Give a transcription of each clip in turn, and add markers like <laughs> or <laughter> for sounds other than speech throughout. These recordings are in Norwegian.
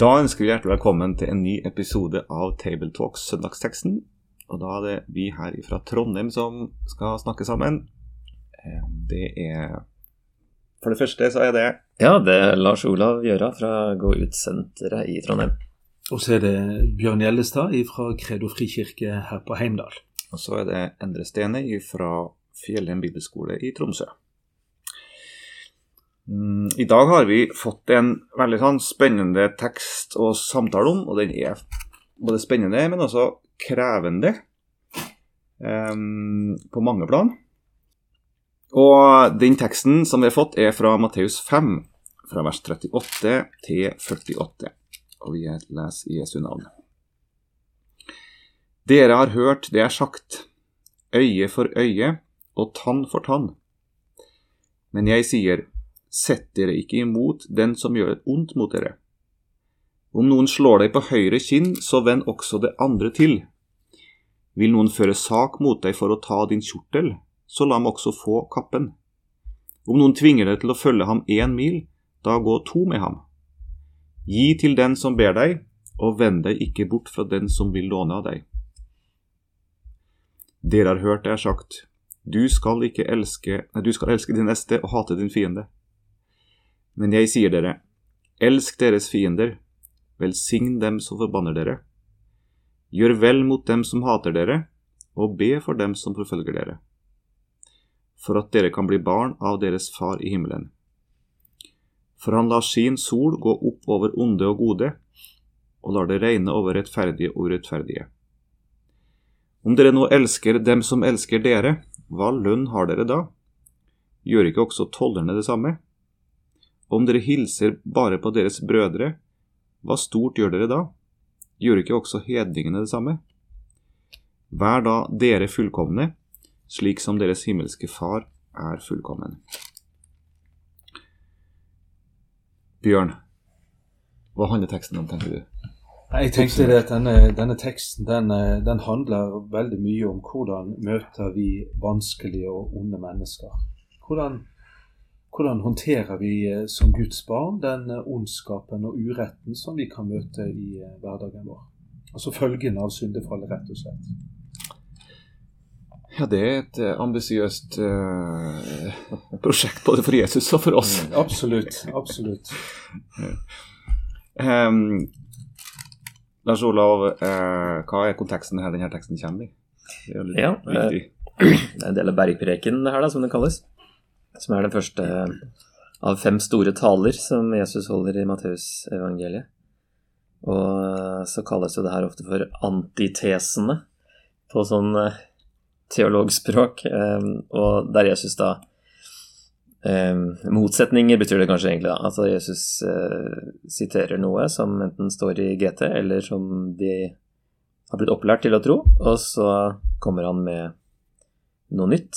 Da ønsker vi hjertelig velkommen til en ny episode av Tabletalks søndagsteksten. Og da er det vi her fra Trondheim som skal snakke sammen. Eh, Det er For det første så er det Ja, det er Lars Olav Gjøra fra Gå ut-senteret i Trondheim. Og så er det Bjørn Gjellestad fra Kredo frikirke her på Heimdal. Og så er det Endre Stene fra Fjellheim bibelskole i Tromsø. Mm, I dag har vi fått en veldig sånn spennende tekst å samtale om, og den er både spennende, men også krevende um, på mange plan. Og den teksten som vi har fått, er fra Matteus 5, fra vers 38 til 48. Og vi leser Jesu navn. Dere har hørt det er sagt, øye for øye og tann for tann. Men jeg sier, sett dere ikke imot den som gjør ondt mot dere. Om noen slår deg på høyre kinn, så vend også det andre til. Vil noen føre sak mot deg for å ta din kjortel, så la ham også få kappen. Om noen tvinger deg til å følge ham én mil, da gå to med ham. Gi til den som ber deg, og vend deg ikke bort fra den som vil låne av deg. Dere har hørt det er sagt, du skal elske, nei, du skal elske din neste og hate din fiende. Men jeg sier dere, elsk deres fiender, velsign dem som forbanner dere. Gjør vel mot dem som hater dere, og be for dem som forfølger dere. For at dere kan bli barn av deres far i himmelen. For han lar sin sol gå opp over onde og gode, og lar det regne over rettferdige og urettferdige. Om dere nå elsker dem som elsker dere, hva lønn har dere da? Gjør ikke også tollerne det samme? Om dere hilser bare på deres brødre, hva stort gjør dere da? Gjør ikke også hedningene det samme? Vær da dere fullkomne, slik som deres himmelske Far er fullkommen. Bjørn, hva handler teksten om, tenker du? Jeg tenkte det at denne, denne teksten den, eh, den handler veldig mye om hvordan møter vi vanskelige og onde mennesker. Hvordan, hvordan håndterer vi eh, som Guds barn den eh, ondskapen og uretten som vi kan møte i eh, hverdagen vår. Altså følgene av syndefallet, rett og slett. Ja, det er et ambisiøst uh, <laughs> prosjekt både for Jesus og for oss. Absolutt. Absolutt. um, Lars Olav, uh, hva er konteksten her denne teksten kommer i? Det er jo litt Ja, viktig. <clears throat> Det er en del av bergpreken her, da, som det kalles. Som er den første av fem store taler som Jesus holder i Matteusevangeliet. Og så kalles jo det her ofte for antitesene på sånn eh, teologspråk. eh, Og der Jesus da eh, Motsetninger betyr det kanskje egentlig, da. Altså Jesus eh, siterer noe som enten står i GT, eller som de har blitt opplært til å tro, og så kommer han med noe nytt.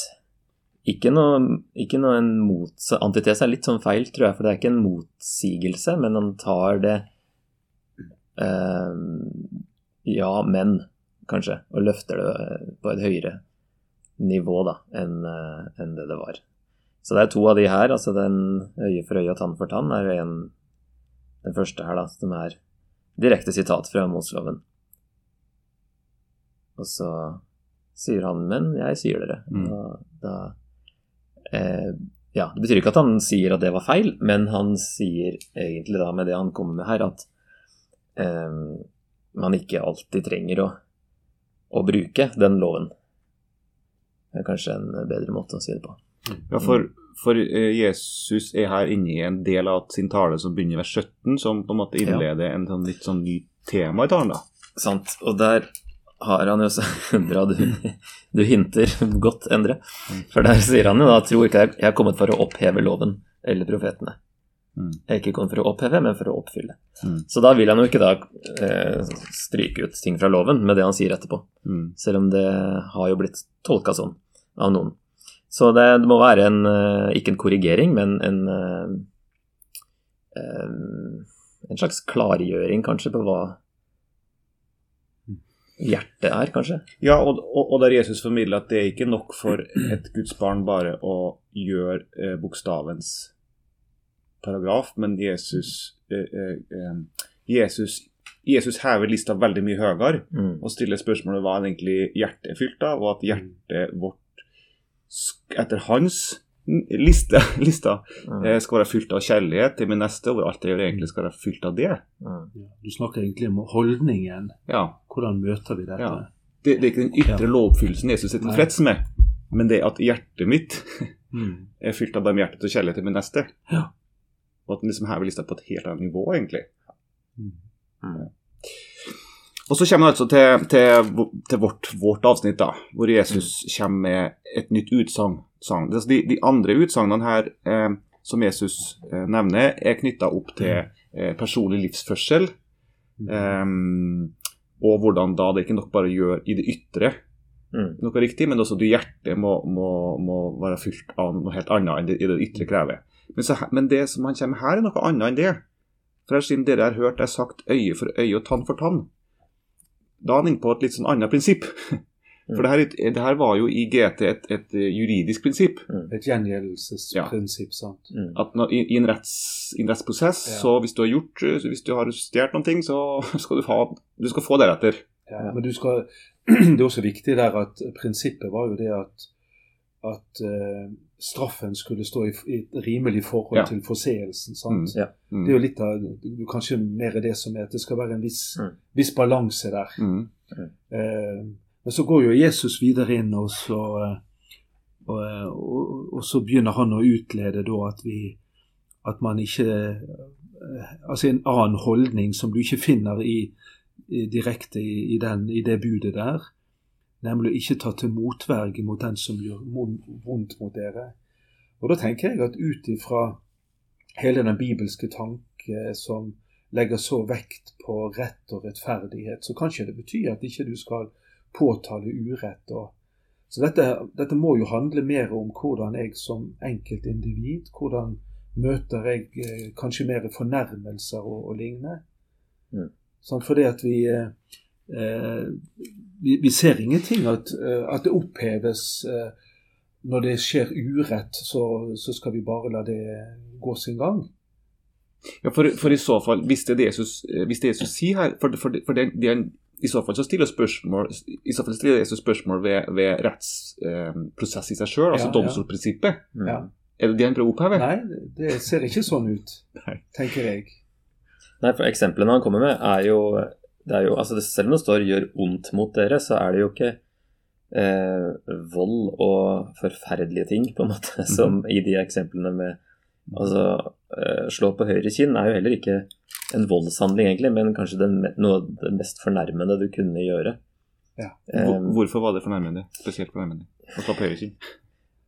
Ikke noe, ikke noe en mots... Antitese er litt sånn feil, tror jeg, for det er ikke en motsigelse, men han tar det eh, Ja, men, kanskje, og løfter det på et høyere nivå da, enn eh, enn det det var. Så det er to av de her, altså den øye for øye og tann for tann, er jo en Den første her, da, som er direkte sitat fra Mosloven. Og så sier han 'men jeg sier dere'. Mm. Da eh, Ja, det betyr ikke at han sier at det var feil, men han sier egentlig da med det han kommer med her, at eh, man ikke alltid trenger å, å bruke den loven. Det er kanskje en bedre måte å si det på. Ja, for, for eh, Jesus er her inne i en del av sin tale som begynner ved vers 17, som på en måte innleder en sånn litt sånn ny tema i talen. da. Sant. Og der har han jo så <laughs> Bra du, du hinter godt, Endre. For der sier han jo da Tro ikke jeg er kommet for å oppheve loven eller profetene. Jeg Er ikke kommet for å oppheve, men for å oppfylle. Mm. Så da vil han jo ikke da eh, stryke ut ting fra loven med det han sier etterpå. Mm. Selv om det har jo blitt tolka sånn av noen. Så det, det må være en, eh, ikke en korrigering, men en eh, En slags klargjøring, kanskje, på hva hjertet er, kanskje. Ja, og, og, og der Jesus formidler at det er ikke nok for et Guds barn bare å gjøre eh, bokstavens paragraf, men Jesus, eh, eh, eh, Jesus Jesus hever lista veldig mye høyere Mm. og stiller spørsmålet hva egentlig hjertet er fylt av, og at hjertet vårt etter hans liste, <laughs> lista Mm. eh, skal være fylt av kjærlighet til min neste, og alt jeg gjør egentlig skal være fylt av det. Mm. Ja, du snakker egentlig om holdningen. Ja, Hvordan møter vi dette? Ja. det, det er ikke den ytre Ja. lovoppfyllelsen Jesus er tilfreds med, men det at hjertet mitt Mm. <laughs> er fylt av barmhjertighet og kjærlighet til min neste. Ja. Og at den liksom hever lista på et helt annet nivå, egentlig. Mm. Og så kommer han altså til, til, til vårt, vårt avsnitt, da, hvor Jesus kommer med et nytt utsagn. Altså De, de andre utsagnene her eh, som Jesus eh, nevner, er knytta opp til eh, personlig livsførsel. Eh, og hvordan da det ikke nok bare gjør i det ytre Mm. noe riktig, men også du hjertet må, må, må være fylt av noe helt annet enn det, i det ytre krever. Men, så, men det som han kommer med her, er noe annet enn det. For her siden dere har hørt det er sagt øye for øye og tann for tann, da er han inne på et litt sånn annet prinsipp. <laughs> For det her, det her var jo i GT et, et eh, juridisk prinsipp. Et gjengjeldelsesprinsipp, sant. Mm. At når, i, i, en retts, i en rettsprosess, Ja. så hvis du har gjort eh, så hvis du har stjålet noen ting, så <laughs> skal du, ha, du skal få deretter. Ja, men du skal, <clears throat> det er også viktig der at prinsippet var jo det at, at eh, straffen skulle stå i, i et rimelig forhold Ja. til forseelsen. sant? Ja. Mm. Det er jo litt av du, Kanskje mer det som er at det skal være en viss, Mm. viss balanse der. Mm. Eh, men så går jo Jesus videre inn, og så, eh, og, eh, og, og så begynner han å utlede da at vi at man ikke eh, Altså en annen holdning som du ikke finner i, i direkte i, i, den, i det budet der. Nemlig å ikke ta til motverge mot den som gjør vondt mot dere. Og da tenker jeg at ut ifra hele den bibelske tanke som legger så vekt på rett og rettferdighet, så kan ikke det bety at ikke du skal påtale urett. Og, så dette, dette må jo handle mer om hvordan jeg som enkeltindivid, hvordan møter jeg eh, kanskje mer fornærmelser og, og lignende. Mm. Sånn, fordi at vi, eh, eh, vi Vi ser ingenting at, eh, at det oppheves eh, når det skjer urett, så, så skal vi bare la det gå sin gang. Ja, for, for i så fall, hvis det er det Jesus, eh, hvis det Jesus sier her For, for, for det, det er, i så fall så stiller spørsmål i så fall stiller Jesus spørsmål ved, ved rettsprosess i seg sjøl, altså Ja, ja. Mm. Ja. Er det det han prøver å oppheve? Nei, det ser ikke sånn ut, Nei. tenker jeg. Nei, for eksemplene han kommer med, er jo, det er jo altså det, Selv om det står 'gjør ondt mot dere', så er det jo ikke eh, vold og forferdelige ting, på en måte, <laughs> som i de eksemplene med Altså, eh, slå på høyre kinn er jo heller ikke en voldshandling, egentlig, men kanskje den, noe av det mest fornærmende du kunne gjøre. Ja. Hvor, Eh, hvorfor var det fornærmende? Spesielt fornærmende? Å slå på høyre kinn?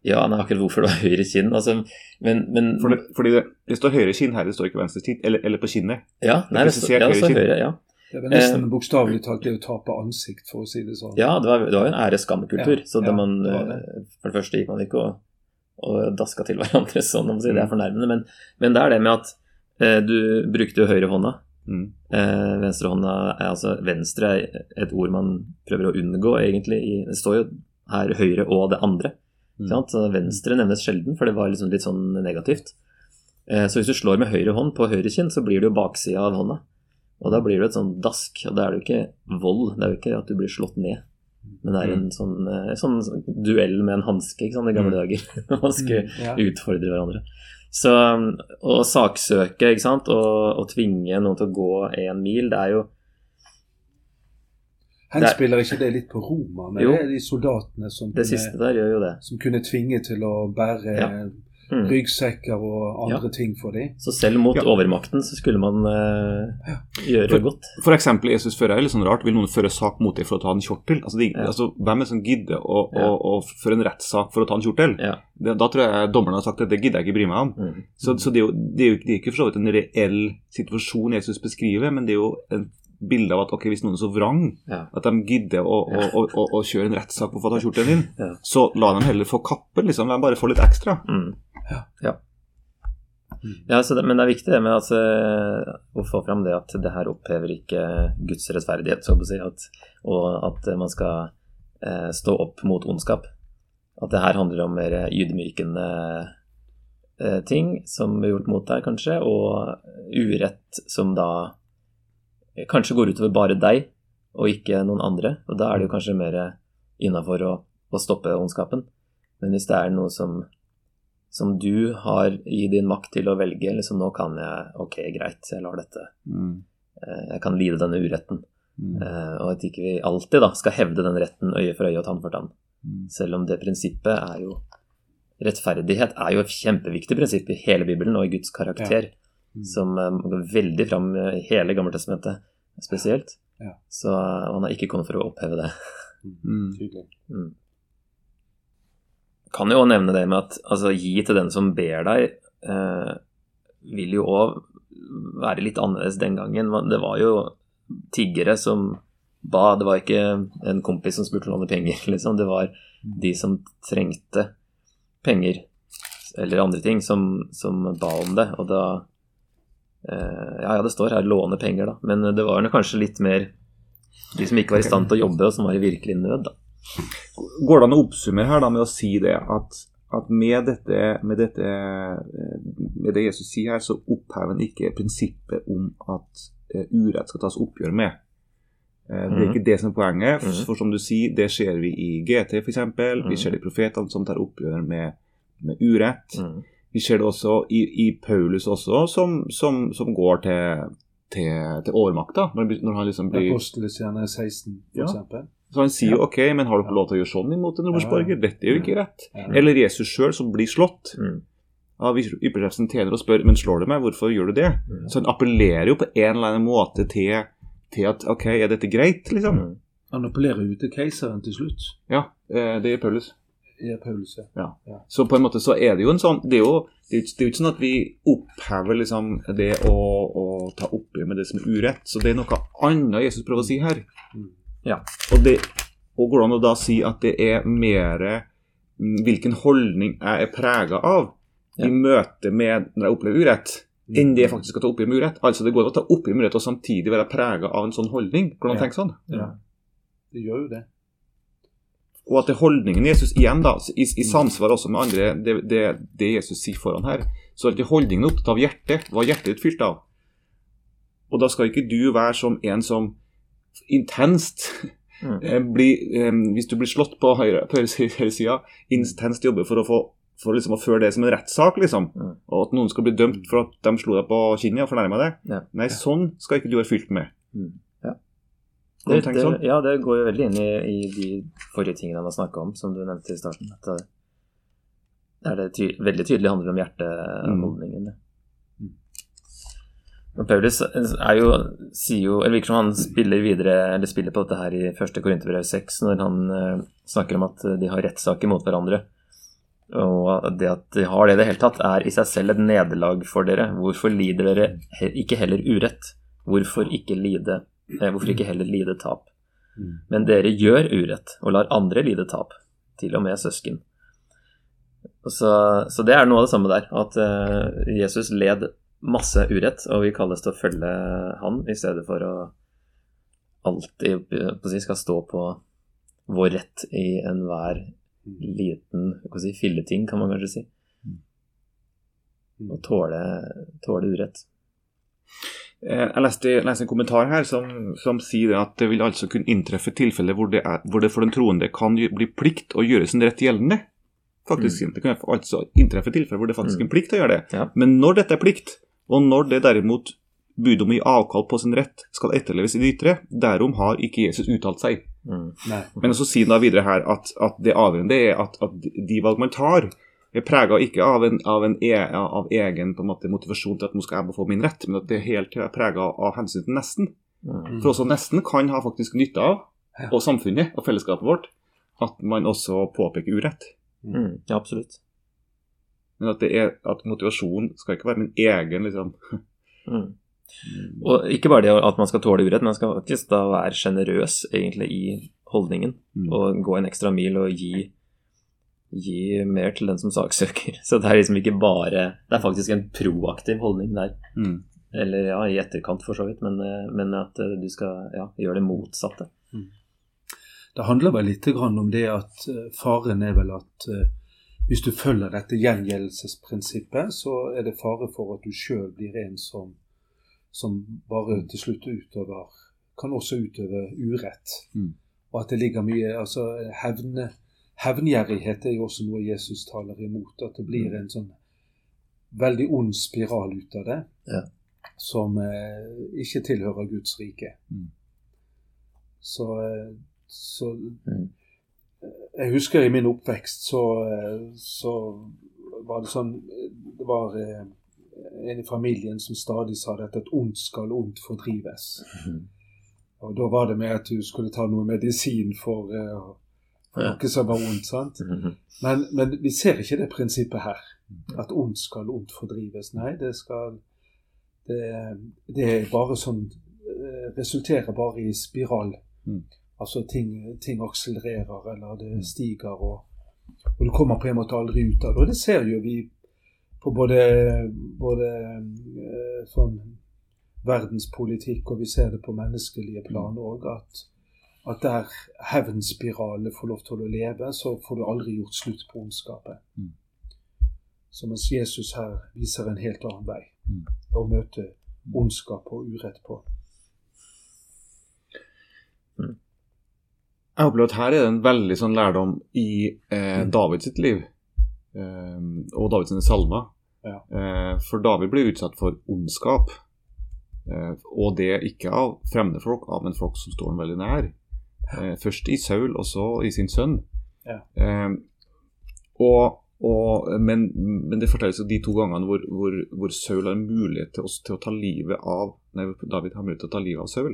ja, nei, akkurat hvorfor det var høyre kinn, altså, men, men For det, fordi det, det står høyre kinn her, det står ikke venstre kinn, eller, eller på kinnet. Ja, nei, det, står ja, det står høyre, ja. Det var nesten bokstavelig talt det å tape ansikt, for å si det sånn. Ja, det var, det var jo en æreskammekultur. Ja, så det ja, man, det det. eh, For det første gikk man ikke og, og daska til <laughs> hverandre sånn, om å si, det er Mm. fornærmende. Men, men det er det med at eh, du brukte jo høyrehånda. Mm. Eh, venstrehånda er altså Venstre er et ord man prøver å unngå, egentlig. Det står jo her høyre og det andre. Mm. Sant? Så venstre nevnes sjelden, for det var liksom litt sånn negativt. Eh, så hvis du slår med høyre hånd på høyre kinn, så blir det jo baksida av hånda. Og da blir det et sånn dask. Og da er det jo ikke vold, det er jo ikke at du blir slått ned. Men det er en sånn, eh, sånn duell med en hanske i gamle Mm. dager. <laughs> Man skulle Mm, ja. utfordre hverandre. Så å saksøke ikke sant, og, og tvinge noen til å gå en mil, det er jo Henspiller ikke det litt på romerne? Jo. Det er de soldatene som Det kunne, siste der gjør jo det. som kunne tvinge til å bære Ja. Mm. ryggsekker og andre ting for dem. Så selv mot Ja. overmakten så skulle man eh, gjøre For- godt. For eksempel, Jesus fører er litt sånn rart. Vil noen føre sak mot deg for å ta en kjortel? Altså, de, Ja. altså Hvem er det som gidder å, Ja. å, å føre en rettssak for å ta en kjortel? Ja. Det, da tror jeg dommerne har sagt at det gidder jeg ikke bry meg om. Mm. Så, så det, er jo, det, er jo, det er ikke for så vidt en reell situasjon Jesus beskriver, men det er jo en bilde av at ok, hvis noen er så vrang Ja. at de gidder å, å, å, å, kjøre en rettssak på å få ta kjortelen din, Ja. så la dem heller få kappen, liksom. Dem bare få litt ekstra. Mm. Ja. ja. Ja, det, men det er viktig det med eh, å få fram det at det her opphever ikke Guds rettferdighet, si, at, og at man skal eh, stå opp mot ondskap. At det her handler om mer ydmykende eh, ting som blir gjort mot deg, kanskje, og urett som da kanskje går utover bare deg, og ikke noen andre. Og da er det jo kanskje mer innafor å, å stoppe ondskapen. Men hvis det er noe som som du har i din makt til å velge. liksom Nå kan jeg Ok, greit, jeg lar dette Mm. eh, Jeg kan lide denne uretten. Mm. Eh, Og at ikke vi alltid da skal hevde den retten øye for øye og tann for tann. Mm. Selv om det prinsippet er jo Rettferdighet er jo et kjempeviktig prinsipp i hele Bibelen og i Guds karakter, som eh, går veldig fram i hele Gammeltestamentet spesielt. Ja. Så han har ikke kommet for å oppheve det. Mm. Tydelig. Mm. Kan jo også nevne det med at altså, gi til den som ber deg, eh, vil jo òg være litt annerledes den gangen. Det var jo tiggere som ba, det var ikke en kompis som spurte å låne penger, <laughs> liksom. Det var de som trengte penger eller andre ting, som, som ba om det. Og da eh, Ja, ja, det står her 'låne penger', da. Men det var nok kanskje litt mer de som ikke var i stand til å jobbe, og som var i virkelig nød, da. Går det an å oppsummere her da med å si det at, at med, dette, med, dette, eh, med det Jesus sier her, så opphever han ikke prinsippet om at eh, urett skal tas oppgjør med. Eh, Det er Mhm. ikke det som er poenget. For, Mhm. som du sier, det ser vi i GT f.eks. Vi Mhm. ser det i profetene som tar oppgjør med, med urett. Mm. Vi ser det også i, i Paulus også, som, som, som går til, til, til overmakta. Når, når han liksom blir Apostelesgjerne 16, for Ja. eksempel. Så han sier Ja. jo ok, men har du lov til å gjøre sånn imot en romersborger? Ja. Dette er jo ikke rett. Eller Jesus sjøl som blir slått Mm. av ypperstepresten tjener og spør men slår du meg, hvorfor gjør du det? Mm. Så han appellerer jo på en eller annen måte til, til at ok, er dette greit, liksom? Mm. Han appellerer jo til keiseren til slutt. Ja, eh, det gjør Paulus. Ja, Paulus, ja. Så på en måte så er det jo en sånn er det er jo, det er jo ikke sånn at vi opphever liksom det å, å ta oppgjør med det som er urett. Så det er noe annet Jesus prøver å si her. Mm. Ja. Og, det, og går det an å da si at det er mer mm, hvilken holdning jeg er prega av Ja. i møte med når jeg opplever urett, enn det jeg faktisk skal ta oppgjør med urett. Altså det går an å ta oppgjør med urett og samtidig være prega av en sånn holdning. Hvordan Ja. tenke sånn? Ja. Det gjør jo det. Og at det er holdningen Jesus igjen da, i, i samsvar også med andre, det, det, det Jesus sier foran her, så er ikke holdningen opptatt av hjertet. Hva er hjertet er fylt av? Og da skal ikke du være som en som intenst Mm. eh, blir, um, Hvis du blir slått på høyre- på høyresida, intenst jobber for å få for liksom å føre det som en rettssak, liksom. Mm. Og at noen skal bli dømt for at de slo deg på kinnet og fornærma deg. Ja. Nei, sånn skal ikke du være fylt med. Mm. Ja. Det, det, sånn? ja, det går jo veldig inn i, i de forrige tingene han har snakka om, som du nevnte i starten. At det, der det ty veldig tydelig handler om hjerteholdningen. Mm. Men Paulus er jo, sier jo, eller virker som han spiller videre, eller spiller på dette her i 1. Korinterbrev 6, når han eh, snakker om at de har rettssaker mot hverandre. Og det at de har det i det hele tatt, er i seg selv et nederlag for dere. Hvorfor lider dere ikke heller urett? Hvorfor ikke, lide, eh, hvorfor ikke heller lide tap? Mm. Men dere gjør urett og lar andre lide tap, til og med søsken. Og Så, så det er noe av det samme der, at eh, Jesus led masse urett, og vi kalles til å følge han i stedet for å alltid si, skal stå på vår rett i enhver liten si, filleting, kan man kanskje si. Og tåle, tåle urett. Eh, Jeg leste, jeg leste en kommentar her som, som sier at det vil altså kunne inntreffe tilfeller hvor det, er, hvor det for den troende kan bli plikt å gjøre sin rett gjeldende. Faktisk, Det kan altså inntreffe tilfeller hvor det faktisk er en plikt å gjøre det. Ja. Men når dette er plikt, og når det derimot bud om å gi avkall på sin rett skal etterleves i de ytre, derom har ikke Jesus uttalt seg. Mm. Men så sier han da videre her at, at det avgjørende er at, at de valg man tar, er prega ikke av, en, av, en e, av egen på en måte, motivasjon til at nå skal jeg få min rett, men at det er helt prega av hensyn til nesten. Mm. For også nesten kan ha faktisk nytte av, og samfunnet og fellesskapet vårt, at man også påpeker urett. Mm. Ja, absolutt. Men at, det er, at motivasjonen skal ikke være min egen liksom. <laughs> Mm. Og ikke bare det at man skal tåle urett, men man skal faktisk da være sjenerøs egentlig i holdningen. Mm. Og gå en ekstra mil og gi, gi mer til den som saksøker. <laughs> Så det er liksom ikke bare Det er faktisk en proaktiv holdning der. Mm. Eller ja, i etterkant for så vidt, men, eh, men at eh, du skal ja, gjøre det motsatte. Det handler vel litt grann om det at eh, faren er vel at hvis du følger dette gjengjeldelsesprinsippet, så er det fare for at du sjøl blir en som, som bare til slutt utøver Kan også utøve urett. Mm. Og at det ligger mye altså hevne, Hevngjerrighet er jo også noe Jesus taler imot. At det blir en sånn veldig ond spiral ut av det. Ja. Som eh, ikke tilhører Guds rike. Mm. Så, eh, så Mm. Jeg husker i min oppvekst så, så var det sånn Det var eh, en i familien som stadig sa dette at ondt skal ondt fordrives. Mhm. Og da var det med at du skulle ta noe medisin for, eh, for noe som var ondt. sant? Mhm. Men, men vi ser ikke det prinsippet her. At ondt skal ondt fordrives. Nei, det skal Det, det er bare sånn eh, Resulterer bare i spiral. Mm. Altså ting, ting akselererer, eller det stiger, og, og du kommer på en måte aldri ut av det. Og det ser jo vi på både, både eh, sånn verdenspolitikk, og vi ser det på menneskelige plan òg, at, at der hevnspiralen får lov til å leve, så får du aldri gjort slutt på ondskapet. Mm. Så mens Jesus her viser en helt annen vei Mm. å møte ondskap og urett på. Jeg opplever at her er det en veldig sånn lærdom i eh, Davids liv. Eh, og Davids salmer. Ja. Eh, for David blir utsatt for ondskap. Eh, og det ikke av fremmede folk, av en folk som står ham veldig nær. Eh, først i Saul, og så i sin sønn. Ja. Eh, og, og, men, men det fortelles de to gangene hvor, hvor, hvor Saul har mulighet til, å- til å ta livet av Nei, David har mulighet til å ta livet av Saul.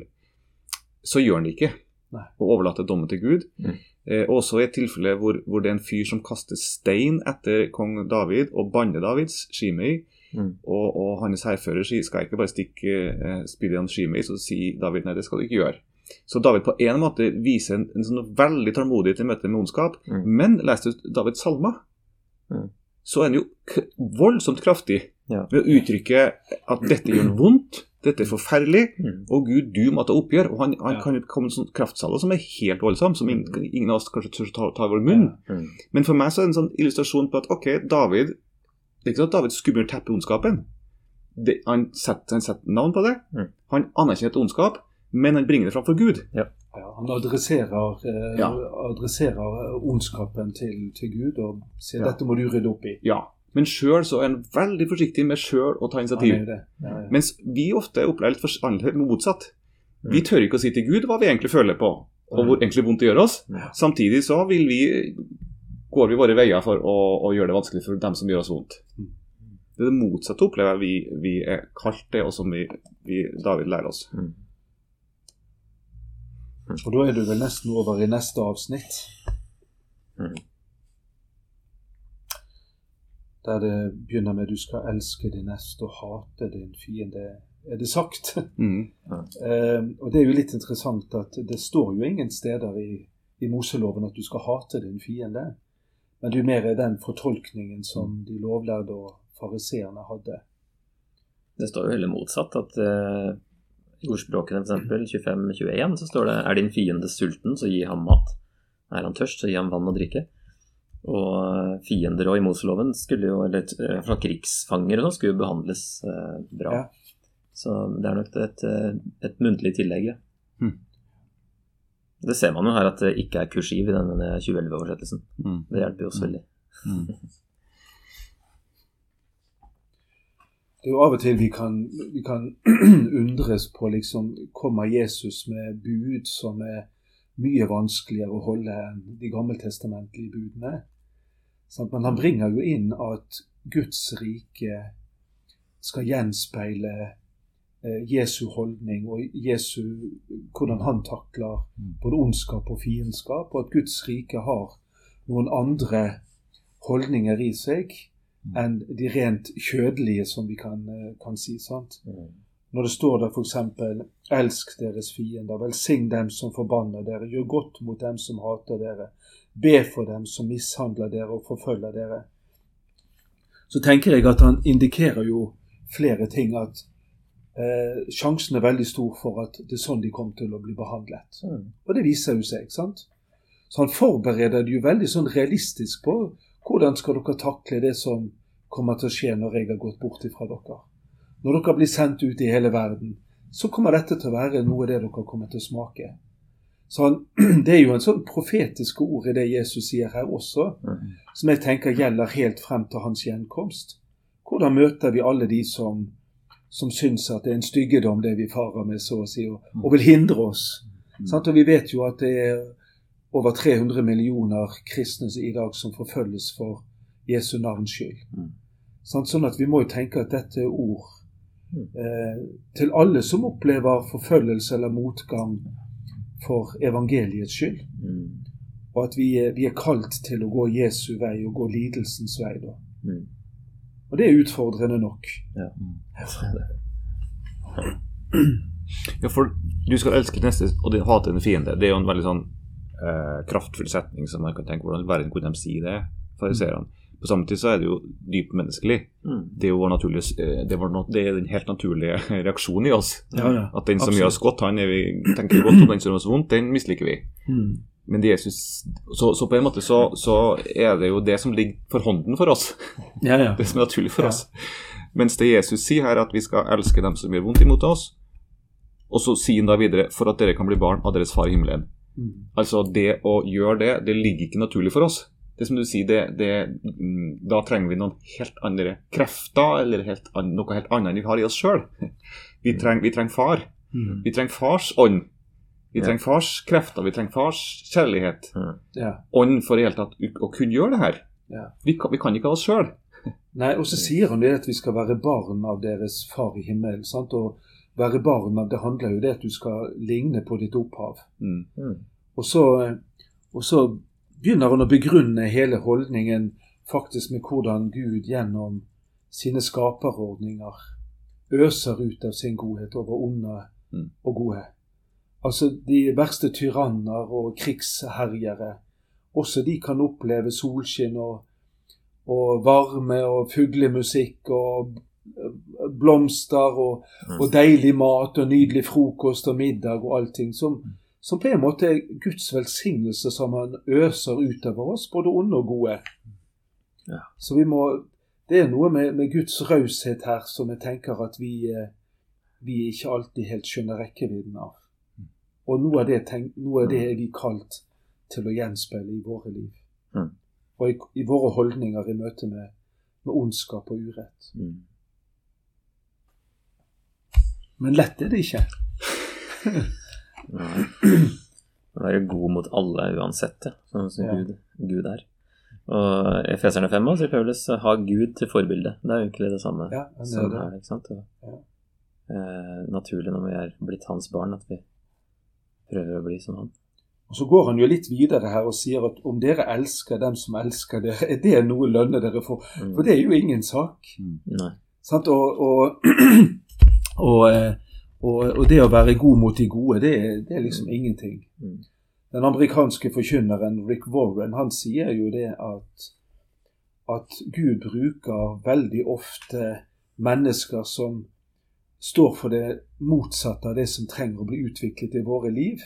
Så gjør han det ikke Nei. og overlater dommen til Gud. Mm. Eh, også i et tilfelle hvor, hvor det er en fyr som kaster stein etter kong David og banner Davids, Shimei, Mm. og, og hans hærfører sier skal jeg ikke bare stikke eh, spillet i Shimei, så sier David nei, det skal du ikke gjøre. Så David på en måte viser en, en sånn veldig tålmodighet i møte med ondskap, Mm. men leser du Davids salmer, Mm. så er han jo k voldsomt kraftig Ja. ved å uttrykke at dette gjør vondt, dette er forferdelig, Mm. og Gud, du må ta oppgjør. Og han, han Ja. kan komme med sånn kraftsalve som er helt voldsom, som ingen, ingen av oss kanskje tør ta, ta i vår munn. Mm. Men for meg så er det en sånn illustrasjon på at ok, David Det er ikke sånn at David skummer teppet ondskapen. Det, han, setter, han setter navn på det. Mm. Han anerkjenner et ondskap, men han bringer det fram for Gud. Ja, han adresserer, eh, Ja. adresserer ondskapen til, til Gud og sier Ja. dette må du rydde opp i. Ja. Men sjøl så er han veldig forsiktig med sjøl å ta initiativ. Ja. Ja, ja. Mens vi ofte opplever litt forandret motsatt. Mm. Vi tør ikke å si til Gud hva vi egentlig føler på, og hvor egentlig vondt det gjør oss. Samtidig så vil vi, går vi våre veier for å, å gjøre det vanskelig for dem som gjør oss vondt. Mm. Det er det motsatte opplever jeg vi, vi er kalt det, og som vi, vi, David lærer oss. Mm. Og da er du vel nesten over i neste avsnitt. Mm. Der det begynner med 'du skal elske din neste og hate din fiende', er det sagt. <laughs> Mm. Eh, og det er jo litt interessant at det står jo ingen steder i, i Moseloven at du skal hate din fiende. Men det er jo mer den fortolkningen som de lovlærde og fariseerne hadde. Det står jo heller motsatt. at eh, I ordspråkene f.eks. 25-21 så står det Er din fiende sulten, så gi ham mat. Er han tørst, så gi ham vann og drikke. Og eh, fiender og i Moseloven skulle jo, eller eh, fra krigsfanger og sånn, skulle jo behandles eh, bra. Ja. Så det er nok et, eh, et muntlig tillegg, ja. Hmm. Det ser man jo her at det ikke er kursiv i denne 2011-oversettelsen. Mm. Det hjelper jo også veldig. Mm. <laughs> Det er jo av og til vi kan, vi kan <clears throat> undres på liksom Kommer Jesus med bud som er mye vanskeligere å holde enn de gammeltestamentlige budene? Sant? Men han bringer jo inn at Guds rike skal gjenspeile eh, Jesu holdning og Jesu, hvordan han takler både ondskap og fiendskap, og at Guds rike har noen andre holdninger i seg enn de rent kjødelige, som vi kan, eh, kan si. sant? Når det står der f.eks.: Elsk deres fiender, velsign dem som forbanner dere, gjør godt mot dem som hater dere, be for dem som mishandler dere og forfølger dere. Så tenker jeg at han indikerer jo flere ting. At eh, sjansen er veldig stor for at det er sånn de kommer til å bli behandlet. Og det viser jo seg, ikke sant? Så han forbereder det jo veldig sånn realistisk på hvordan skal dere takle det som kommer til å skje når jeg har gått bort ifra dere. Når dere blir sendt ut i hele verden, så kommer dette til å være noe av det dere kommer til å smake. Så han, <clears throat> Det er jo en sånn profetiske ord i det Jesus sier her også, som jeg tenker gjelder helt frem til hans gjenkomst. Hvordan møter vi alle de som, som syns at det er en styggedom det vi farer med, så å si, og, og vil hindre oss? Sant? Og vi vet jo at det er over 300 millioner kristne i dag som forfølges for Jesu navns skyld. Sånn at vi må jo tenke at dette er ord til alle som opplever forfølgelse eller motgang for evangeliets skyld. Og at vi er, vi er kalt til å gå Jesu vei og gå lidelsens vei. da. Mm. Og det er utfordrende nok. Ja. Ja, for du skal elske neste og din hate din fiende. Det er jo en veldig sånn eh, kraftfull setning som man kan tenke hvordan i verden kunne de si det, fariseerne. På samme tid så er det jo dypt menneskelig. Mm. Det er jo vår naturlige, eh, det var no, det er den helt naturlige <laughs> reaksjonen i oss. Ja, ja. At den som gjør oss godt, han er vi, tenker godt om den som gjør oss vondt, den misliker vi. Mm. Men Jesus, så, så på en måte så, så er det jo det som ligger for hånden for oss. <laughs> Ja, ja. Det som er naturlig for oss. Mens det Jesus sier her, at vi skal elske dem som gjør vondt imot oss. Og så sier han da videre for at dere kan bli barn av deres far i himmelen. Mm. Altså det å gjøre det, det ligger ikke naturlig for oss. Det som du sier, det, det, mm, da trenger vi noen helt andre krefter, eller helt an, noe helt annet enn vi har i oss sjøl. <laughs> Vi, treng, vi trenger far. Mm. Vi trenger fars ånd. Vi Ja. trenger fars krefter, vi trenger fars kjærlighet. Ja. Ånd for i hele tatt å kunne gjøre det her. Ja. Vi, kan, vi kan ikke ha oss sjøl. <laughs> Nei, og så sier han det at vi skal være barn av deres far i himmelen. sant? Og være barn av det handler jo det at du skal ligne på ditt opphav. Mm. Mm. Og så, og så begynner han å begrunne hele holdningen faktisk med hvordan Gud gjennom sine skaperordninger øser ut av sin godhet over onde Mm. og gode. Altså de verste tyranner og krigsherjere, også de kan oppleve solskinn og, og varme og fuglemusikk og blomster og, og deilig mat og nydelig frokost og middag og allting som, som på en måte er Guds velsignelse som han øser utover oss, både onde og gode. Ja. Så vi må Det er noe med, med Guds raushet her som jeg tenker at vi, eh, vi ikke alltid helt skjønner rekkevidden av. Og noe av det, tenk, noe av det er vi kalt til å gjenspeile i våre liv. Mm. Og i, i våre holdninger i møte med, med ondskap og urett. Mm. Men lett er det ikke. <laughs> Nei. Være god mot alle uansett, ja. sånn som Ja. Gud, Gud er. Og i Efeserne 5 også, sier Paulus ha Gud til forbilde. Det er jo egentlig det samme Ja, er som det. her. ikke sant? Og, Ja. eh, naturlig når vi er blitt hans barn, at vi prøver å bli som han. Og Så går han jo litt videre her og sier at om dere elsker dem som elsker dere, er det noe lønne dere får? Mm. For det er jo ingen sak. Nei. Sant? Og, og, <clears throat> og, eh, og, og det å være god mot de gode, det, det er liksom ingenting. Mm. Den amerikanske forkynneren Rick Warren han sier jo det at, at Gud bruker veldig ofte mennesker som står for det motsatte av det som trenger å bli utviklet i våre liv.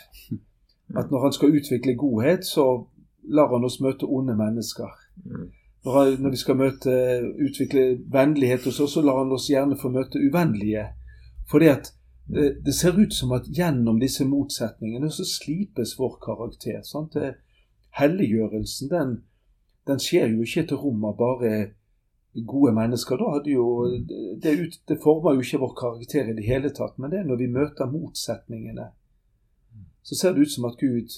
At når han skal utvikle godhet, så lar han oss møte onde mennesker. Mm. Når, han, når vi skal møte, utvikle vennlighet hos oss, så lar han oss gjerne få møte uvennlige. Fordi at det, det ser ut som at gjennom disse motsetningene så slipes vår karakter. Sant? Helliggjørelsen, den, den skjer jo ikke til rom av bare gode mennesker. Da hadde jo, det, ut, det former jo ikke vår karakter i det hele tatt. Men det er når vi møter motsetningene, så ser det ut som at Gud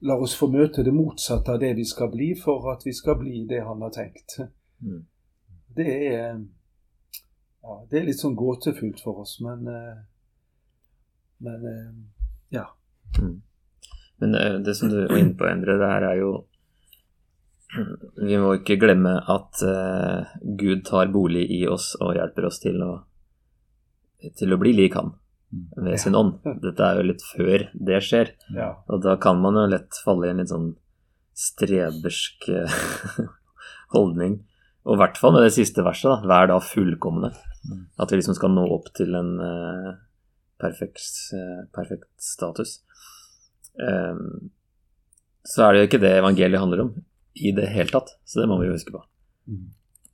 lar oss få møte det motsatte av det vi skal bli, for at vi skal bli det han har tenkt. Mm. Det er ja, det er litt sånn gåtefullt for oss, men eh, Men eh, ja. Mm. Men det, det som du var inne på, Endre, det her er jo <clears throat> Vi må ikke glemme at eh, Gud tar bolig i oss og hjelper oss til å, til å bli lik Han ved sin ånd. Dette er jo litt før det skjer. ja. Og da kan man jo lett falle i en litt sånn strebersk eh, <laughs> holdning. Og i hvert fall med det siste verset, da. Vær da fullkomne. At vi liksom skal nå opp til en eh, perfekt, eh, perfekt status. Ehm, så er det jo ikke det evangeliet handler om i det hele tatt. Så det må vi jo huske på. Mm.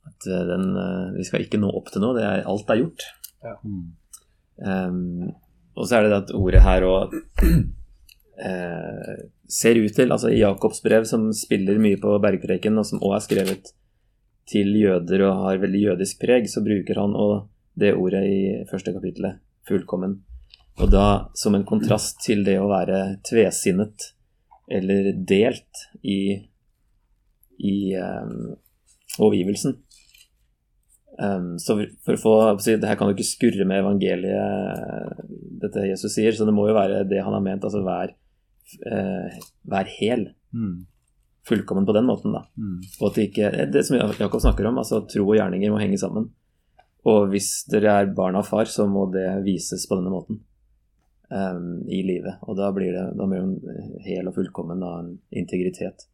At eh, den, eh, vi skal ikke nå opp til noe. Det er, alt er gjort. Ja. Um, og så er det det at ordet her òg <clears throat> eh, ser ut til, altså i Jakobs brev, som spiller mye på bergpreken, og som òg er skrevet til jøder og har veldig jødisk preg, så bruker han òg det ordet i første kapittelet, fullkommen. Og da som en kontrast til det å være tvesinnet eller delt i, i um, overgivelsen. Um, så for å få Det her kan jo ikke skurre med evangeliet, dette Jesus sier, så det må jo være det han har ment, altså vær, uh, vær hel. Mm. Fullkommen på den måten, da. Mm. Og at det ikke Det som Jakob snakker om, altså tro og gjerninger må henge sammen. Og hvis dere er barn av far, så må det vises på denne måten um, i livet. Og da blir det da blir en hel og fullkommen da, en integritet.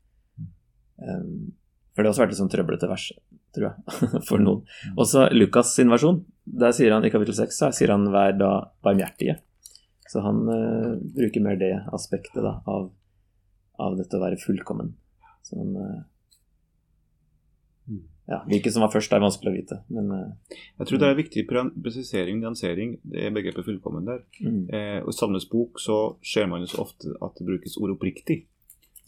Um, for det har også vært et sånn trøblete vers, tror jeg, <laughs> for noen. Også Lukas sin versjon, der sier han i kapittel 6 så sier han 'vær da barmhjertige'. Så han uh, bruker mer det aspektet da, av, av dette å være fullkommen. Så han uh, ja, Hvilket som var først, er vanskelig å vite, men uh, Jeg tror det er viktig pre- presisering, nyansering, det er begrepet fullkommen der. mm, Eh, og I Salmes bok så ser man jo så ofte at det brukes ord oppriktig.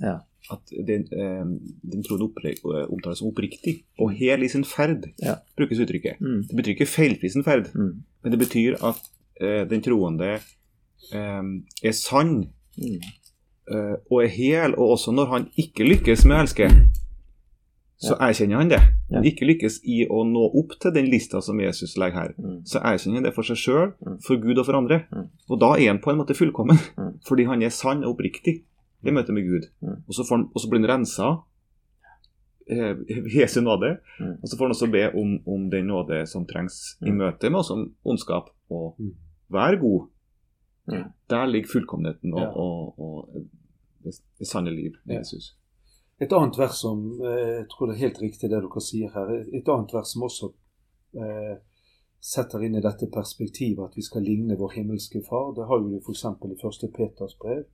Ja. At den, eh, den troende eh, omtales som oppriktig. Og hel i sin ferd, Ja. brukes uttrykket. mm, Det betyr ikke feilfri sin ferd, mm, men det betyr at eh, den troende eh, er sann mm, eh, og er hel, og også når han ikke lykkes med å elske, så erkjenner han det. Ja. Ikke lykkes i å nå opp til den lista som Jesus legger her. mm, Så erkjenner han det for seg sjøl, Mm. for Gud og for andre. Mm. Og da er han på en måte fullkommen, Mm. fordi han er sann og oppriktig i møte med Gud. Mm. Og, så får han, og så blir han rensa eh, <laughs> Jesu nåde. Mm. Og så får han også be om, om den nåde som trengs i møte med oss om ondskap. Og Mm. vær god. Mm. Der ligger fullkommenheten og, Ja. og, og det, det sanne liv med Ja. Jesus. Et annet vers som eh, Jeg tror det er helt riktig det dere sier her. Et annet vers som også eh, setter inn i dette perspektivet at vi skal ligne vår himmelske far. Det har jo du f.eks. i 1. Peters brev,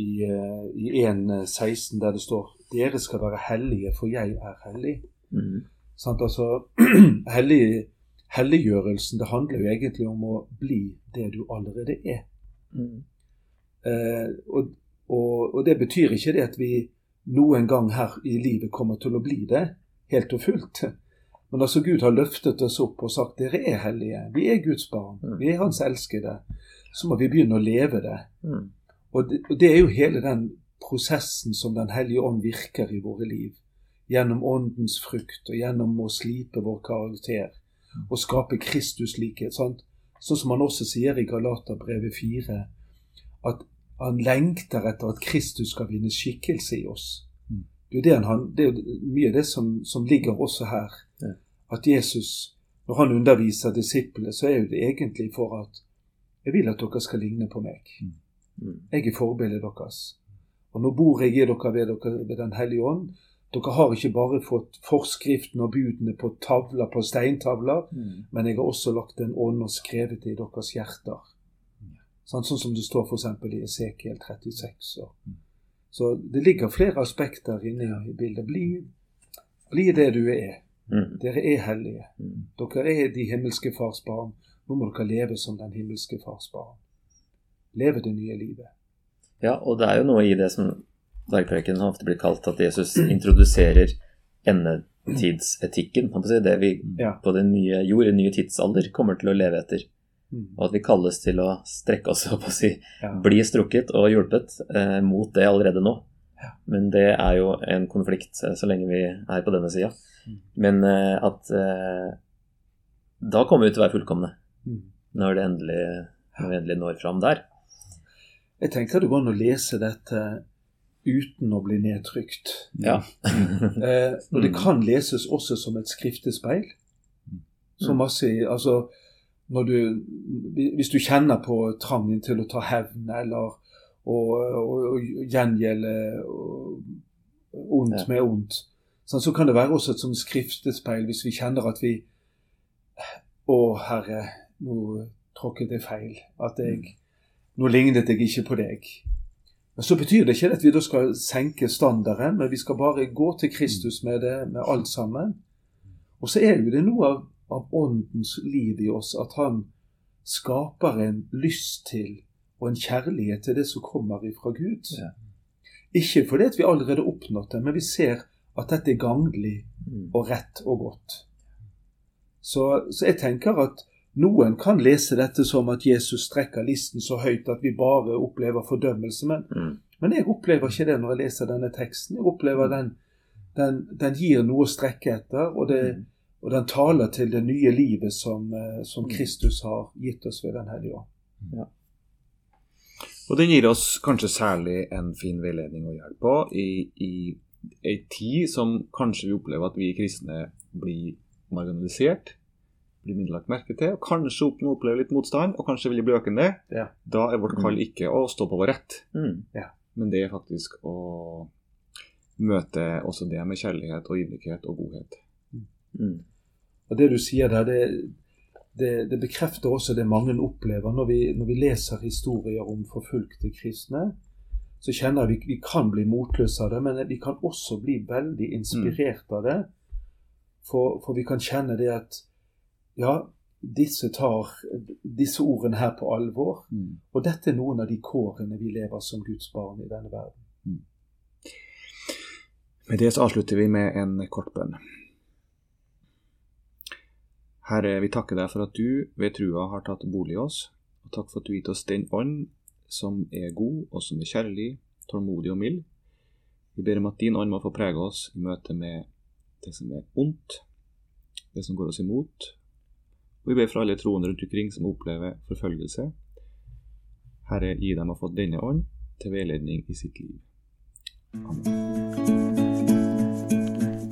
i, eh, i 1.16, der det står 'Dere skal være hellige, for jeg er hellig'. mm, Sånn, Altså, <clears throat> hellig, helliggjørelsen det handler jo egentlig om å bli det du allerede er. mm, Eh, og, og, og det betyr ikke det at vi noen gang her i livet kommer til å bli det helt og fullt. Men altså Gud har løftet oss opp og sagt dere er hellige. Vi er Guds barn. Vi er Hans elskede. Så må vi begynne å leve det. mm, Og det, og det er jo hele den prosessen som Den hellige ånd virker i våre liv. Gjennom åndens frukt og gjennom å slipe vår karakter og skape Kristus likhet. Sånn som han også sier i Galaterbrevet 4, at han lengter etter at Kristus skal vinne skikkelse i oss. Mm. Det er han, det er mye av det som, som ligger også her. At Jesus, når han underviser disiplene, så er det egentlig for at jeg vil at dere skal ligne på meg. mm, Jeg er forbildet deres. Og nå bor jeg i dere ved, dere ved Den hellige ånd. Dere har ikke bare fått forskriften og budene på tavler, på steintavler, mm, men jeg har også lagt en ånd og skrevet det i deres hjerter. Sånn, sånn som det står f.eks. i Esekiel 36. Og. Så det ligger flere aspekter inne i bildet. Bli, bli det du er. mm, Dere er hellige. mm. Dere er de himmelske fars barn. Nå må dere leve som den himmelske fars barn. Leve det nye livet. Ja, og det er jo noe i det som bergpreken ofte blir kalt at Jesus introduserer endetidsetikken. Det vi på den nye jord, den nye tidsalder, kommer til å leve etter. Mm. Og at vi kalles til å strekke oss <laughs> opp og si Ja. bli strukket og hjulpet eh, mot det allerede nå. Ja. Men det er jo en konflikt eh, så lenge vi er på denne sida. Mm. Men eh, at eh, da kommer vi til å være fullkomne Mm. når, det endelig, når vi endelig når fram der. Jeg tenker det går an å lese dette uten å bli nedtrykt. Ja. <laughs> Eh, og det Mm. kan leses også som et skriftespeil. Så Mm. masse Altså, du Hvis du kjenner på trangen til å ta hevn eller å, å, å gjengjelde ondt med ondt, sånn, så kan det være også et sånt skriftespeil hvis vi kjenner at vi Å, Herre, nå tråkket jeg feil. At jeg Nå lignet jeg ikke på deg. Men Så betyr det ikke at vi da skal senke standarden, men vi skal bare gå til Kristus med det, med alt sammen. Og så er jo det noe av, av åndens liv i oss at han skaper en lyst til og en kjærlighet til det som kommer ifra Gud. Ja. Ikke fordi at vi allerede har oppnådd det, men vi ser at dette er gagnlig Mm. og rett og godt. Så, så jeg tenker at noen kan lese dette som at Jesus strekker listen så høyt at vi bare opplever fordømmelse, men, Mm. men jeg opplever ikke det når jeg leser denne teksten. Jeg opplever den, den, den gir noe å strekke etter, og, det, og den taler til det nye livet som, eh, som Kristus har gitt oss ved Den hellige ånd. Og den gir oss kanskje særlig en fin veiledning og hjelp på i, i ei tid som kanskje vi opplever at vi kristne blir marginalisert, blir mindre lagt merke til, og kanskje opplever litt motstand, og kanskje vil bli økende. Ja. Da er vårt kall ikke å stå på vår rett, Mm. men det er faktisk å møte også det med kjærlighet og ydmykhet og godhet. Mm. Og Det du sier der, det, det, det bekrefter også det mange opplever når vi, når vi leser historier om forfulgte kristne. Så kjenner vi vi kan bli motløse av det, men vi kan også bli veldig inspirert av det. For, for vi kan kjenne det at ja, disse tar disse ordene her på alvor. Og dette er noen av de kårene vi lever som Guds barn i denne verden. Med det så avslutter vi med en kort bønn. Herre, vi takker deg for at du ved trua har tatt bolig i oss, og takk for at du gitt oss den ånd som er god, og som er kjærlig, tålmodig og mild. Vi ber om at din ånd må få prege oss i møte med det som er ondt, det som går oss imot. Og vi ber for alle troende rundt omkring som opplever forfølgelse. Herre, gi dem å få denne ånd til veiledning i sitt liv.